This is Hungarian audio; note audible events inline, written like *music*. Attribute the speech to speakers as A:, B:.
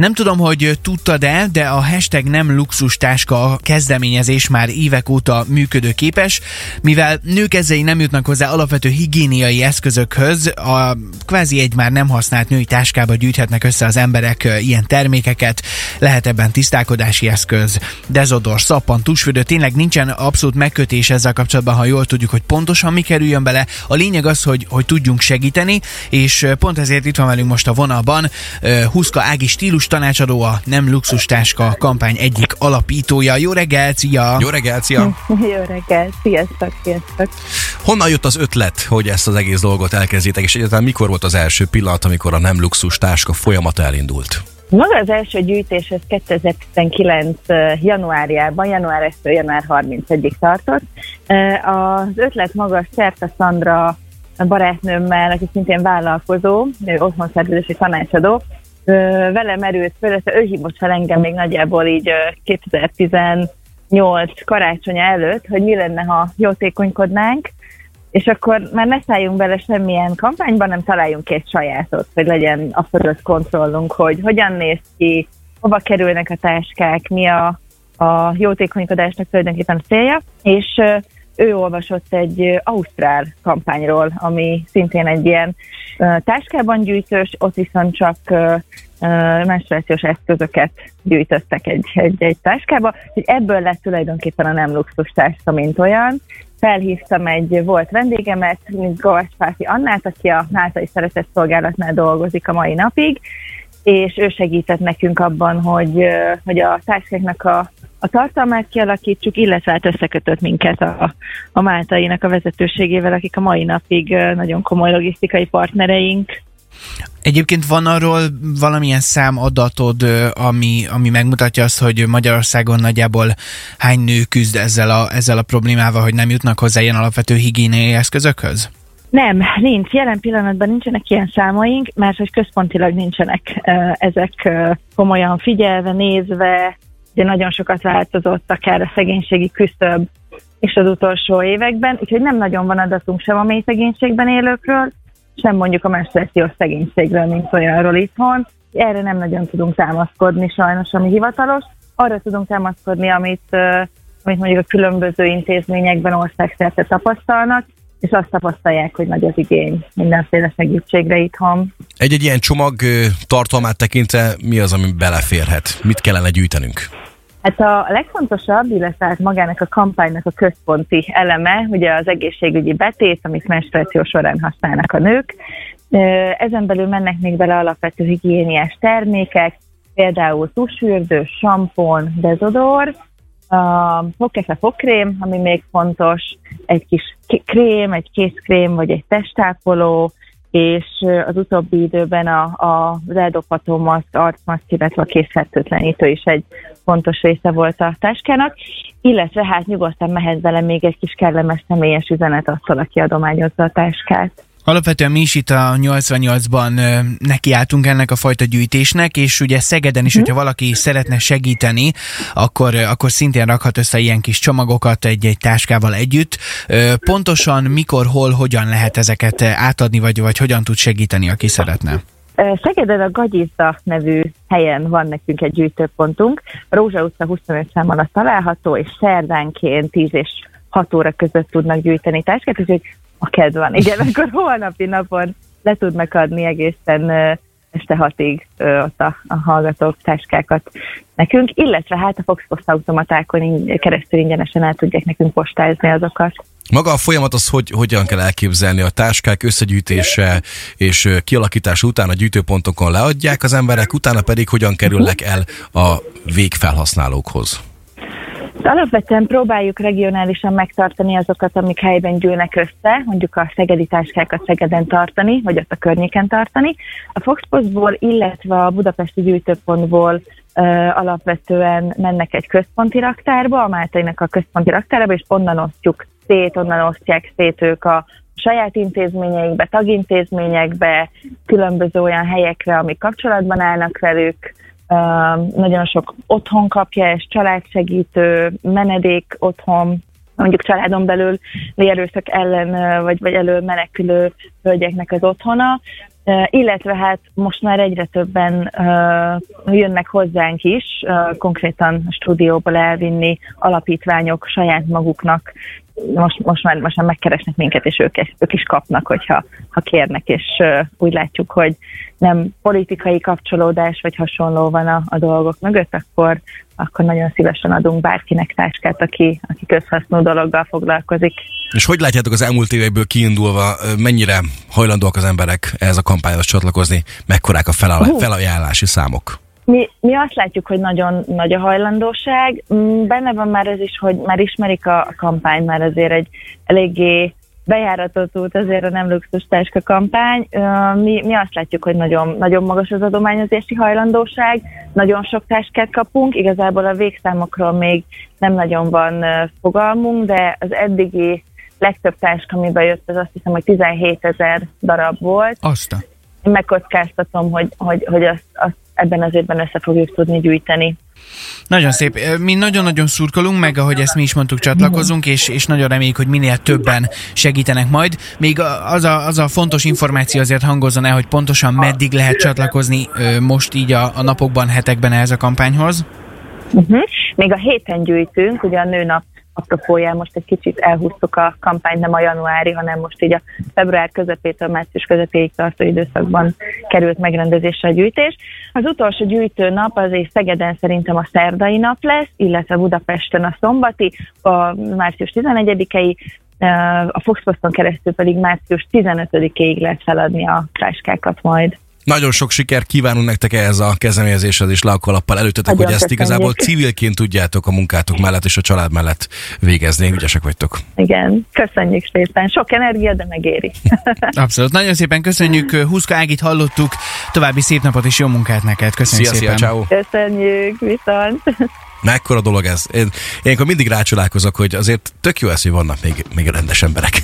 A: Nem tudom, hogy tudtad-e, de a hashtag nem luxus táska kezdeményezés már évek óta működőképes, mivel nők ezzel nem jutnak hozzá alapvető higiéniai eszközökhöz, a kvázi egy már nem használt női táskába gyűjthetnek össze az emberek ilyen termékeket, lehet ebben tisztálkodási eszköz, dezodor, szappan, tusfürdő, tényleg nincsen abszolút megkötés ezzel kapcsolatban, ha jól tudjuk, hogy pontosan mi kerüljön bele. A lényeg az, hogy, hogy tudjunk segíteni, és pont ezért itt van velünk most a vonalban Huszka Ági stílus tanácsadó, a Nem Luxus Táska kampány egyik alapítója. Jó reggelt, szia!
B: Jó reggelt, szia! *laughs*
C: Jó reggelt, sziasztok, sziasztok!
B: Honnan jött az ötlet, hogy ezt az egész dolgot elkezdjétek, és egyáltalán mikor volt az első pillanat, amikor a Nem Luxus Táska folyamata elindult?
C: Maga az első gyűjtés ez 2019. januárjában, január 1 január 31-ig tartott. Az ötlet maga Szerta Szandra barátnőmmel, aki szintén vállalkozó, ő otthonszervezési tanácsadó, vele merült föl, ő hívott fel engem még nagyjából így 2018 karácsony előtt, hogy mi lenne, ha jótékonykodnánk, és akkor már ne szálljunk bele semmilyen kampányban, nem találjunk egy sajátot, hogy legyen a fölött kontrollunk, hogy hogyan néz ki, hova kerülnek a táskák, mi a, a jótékonykodásnak tulajdonképpen a célja, és ő olvasott egy ausztrál kampányról, ami szintén egy ilyen táskában gyűjtős, ott viszont csak menstruációs eszközöket gyűjtöttek egy, egy, egy táskába, hogy ebből lett tulajdonképpen a nem luxus táska, mint olyan. Felhívtam egy volt vendégemet, mint Govacs Pálfi Annát, aki a Náltai Szeretett Szolgálatnál dolgozik a mai napig, és ő segített nekünk abban, hogy, hogy a táskáknak a a tartalmát kialakítsuk, illetve hát összekötött minket a, a Máltainak a vezetőségével, akik a mai napig nagyon komoly logisztikai partnereink.
A: Egyébként van arról valamilyen számadatod, ami, ami megmutatja azt, hogy Magyarországon nagyjából hány nő küzd ezzel a, ezzel a problémával, hogy nem jutnak hozzá ilyen alapvető higiéniai eszközökhöz?
C: Nem, nincs. Jelen pillanatban nincsenek ilyen számaink, mert hogy központilag nincsenek ezek komolyan figyelve, nézve, ugye nagyon sokat változott akár a szegénységi küszöb és az utolsó években, úgyhogy nem nagyon van adatunk sem a mély szegénységben élőkről, sem mondjuk a menstruációs szegénységről, mint olyanról itthon. Erre nem nagyon tudunk támaszkodni sajnos, ami hivatalos. Arra tudunk támaszkodni, amit, amit mondjuk a különböző intézményekben országszerte tapasztalnak, és azt tapasztalják, hogy nagy az igény mindenféle segítségre itthon.
B: Egy-egy ilyen csomag tartalmát tekintve mi az, ami beleférhet? Mit kellene gyűjtenünk?
C: Hát a legfontosabb, illetve hát magának a kampánynak a központi eleme, ugye az egészségügyi betét, amit menstruáció során használnak a nők. Ezen belül mennek még bele alapvető higiéniás termékek, például tusfürdő, sampon, dezodor, a fogkefe fogkrém, ami még fontos, egy kis krém, egy kézkrém, vagy egy testápoló, és az utóbbi időben a, a, eldobható maszk, arcmaszk, illetve a készfertőtlenítő is egy fontos része volt a táskának, illetve hát nyugodtan mehet bele még egy kis kellemes személyes üzenet attól, aki adományozza a táskát.
A: Alapvetően mi is itt a 88-ban nekiálltunk ennek a fajta gyűjtésnek, és ugye Szegeden is, mm. hogyha valaki szeretne segíteni, akkor, akkor szintén rakhat össze ilyen kis csomagokat egy-egy táskával együtt. Pontosan mikor, hol, hogyan lehet ezeket átadni, vagy, vagy hogyan tud segíteni, aki szeretne?
C: Szegeden a Gagyizda nevű helyen van nekünk egy gyűjtőpontunk. Rózsa utca 25 szám alatt található, és szerdánként 10 és 6 óra között tudnak gyűjteni táskát, úgyhogy a kedv van. Igen, *laughs* akkor holnapi napon le tudnak adni egészen este hatig ott a, a hallgatók táskákat nekünk, illetve hát a Fox Post automatákon keresztül ingyenesen el tudják nekünk postázni azokat.
B: Maga a folyamat az, hogy hogyan kell elképzelni a táskák összegyűjtése és kialakítása után a gyűjtőpontokon leadják az emberek, utána pedig hogyan kerülnek el a végfelhasználókhoz?
C: Alapvetően próbáljuk regionálisan megtartani azokat, amik helyben gyűlnek össze, mondjuk a szegedi táskákat Szegeden tartani, vagy ott a környéken tartani. A Foxpostból, illetve a budapesti gyűjtőpontból ö, alapvetően mennek egy központi raktárba, a Máltainak a központi raktárba, és onnan osztjuk szét, onnan osztják szét ők a saját intézményeikbe, tagintézményekbe, különböző olyan helyekre, amik kapcsolatban állnak velük, nagyon sok otthon kapja, és családsegítő, menedék otthon, mondjuk családon belül erőszak ellen vagy, vagy elől menekülő hölgyeknek az otthona. Illetve hát most már egyre többen uh, jönnek hozzánk is, uh, konkrétan a stúdióból elvinni alapítványok saját maguknak most, most, már, most már megkeresnek minket, és ők, ők is kapnak, hogyha ha kérnek, és uh, úgy látjuk, hogy nem politikai kapcsolódás vagy hasonló van a, a dolgok mögött, akkor, akkor nagyon szívesen adunk bárkinek táskát, aki, aki közhasznú dologgal foglalkozik.
B: És hogy látjátok az elmúlt évekből kiindulva, mennyire hajlandóak az emberek ehhez a kampányhoz csatlakozni, mekkorák a felajánlási számok?
C: Mi, mi azt látjuk, hogy nagyon nagy a hajlandóság. Mm, benne van már ez is, hogy már ismerik a, a kampány, már azért egy eléggé bejáratott út azért a nem luxus táska kampány. Mi, mi azt látjuk, hogy nagyon, nagyon magas az adományozési hajlandóság, nagyon sok táskát kapunk, igazából a végszámokról még nem nagyon van fogalmunk, de az eddigi legtöbb táska, ami bejött, az azt hiszem, hogy 17 ezer darab volt.
A: Azt.
C: Én megkockáztatom, hogy, hogy, hogy azt, azt ebben az évben össze fogjuk tudni gyűjteni.
A: Nagyon szép. Mi nagyon-nagyon szurkolunk meg, ahogy ezt mi is mondtuk, csatlakozunk, és, és nagyon reméljük, hogy minél többen segítenek majd. Még az a, az a fontos információ azért hangozzon el, hogy pontosan meddig lehet csatlakozni most így a, a napokban, hetekben ehhez a kampányhoz.
C: Uh-huh. Még a héten gyűjtünk, ugye a nőnap apropóján most egy kicsit elhúztuk a kampányt, nem a januári, hanem most így a február közepétől március közepéig tartó időszakban került megrendezésre a gyűjtés. Az utolsó gyűjtő nap az egy Szegeden szerintem a szerdai nap lesz, illetve Budapesten a szombati, a március 11-i, a Foxposton keresztül pedig március 15-ig lehet feladni a táskákat majd.
B: Nagyon sok sikert kívánunk nektek ehhez a kezdeményezéshez, és le a kalappal előttetek, hogy ezt igazából civilként tudjátok a munkátok mellett és a család mellett végezni. Ügyesek vagytok.
C: Igen, köszönjük szépen. Sok energia, de megéri. *laughs*
A: Abszolút. Nagyon szépen köszönjük. Huszka Ágit hallottuk. További szép napot és jó munkát neked. Köszönjük szia, szépen.
B: Szia, ciao.
C: Köszönjük, viszont.
B: Mekkora dolog ez. Én, én mindig rácsolálkozok, hogy azért tök jó ez, hogy vannak még, még rendes emberek.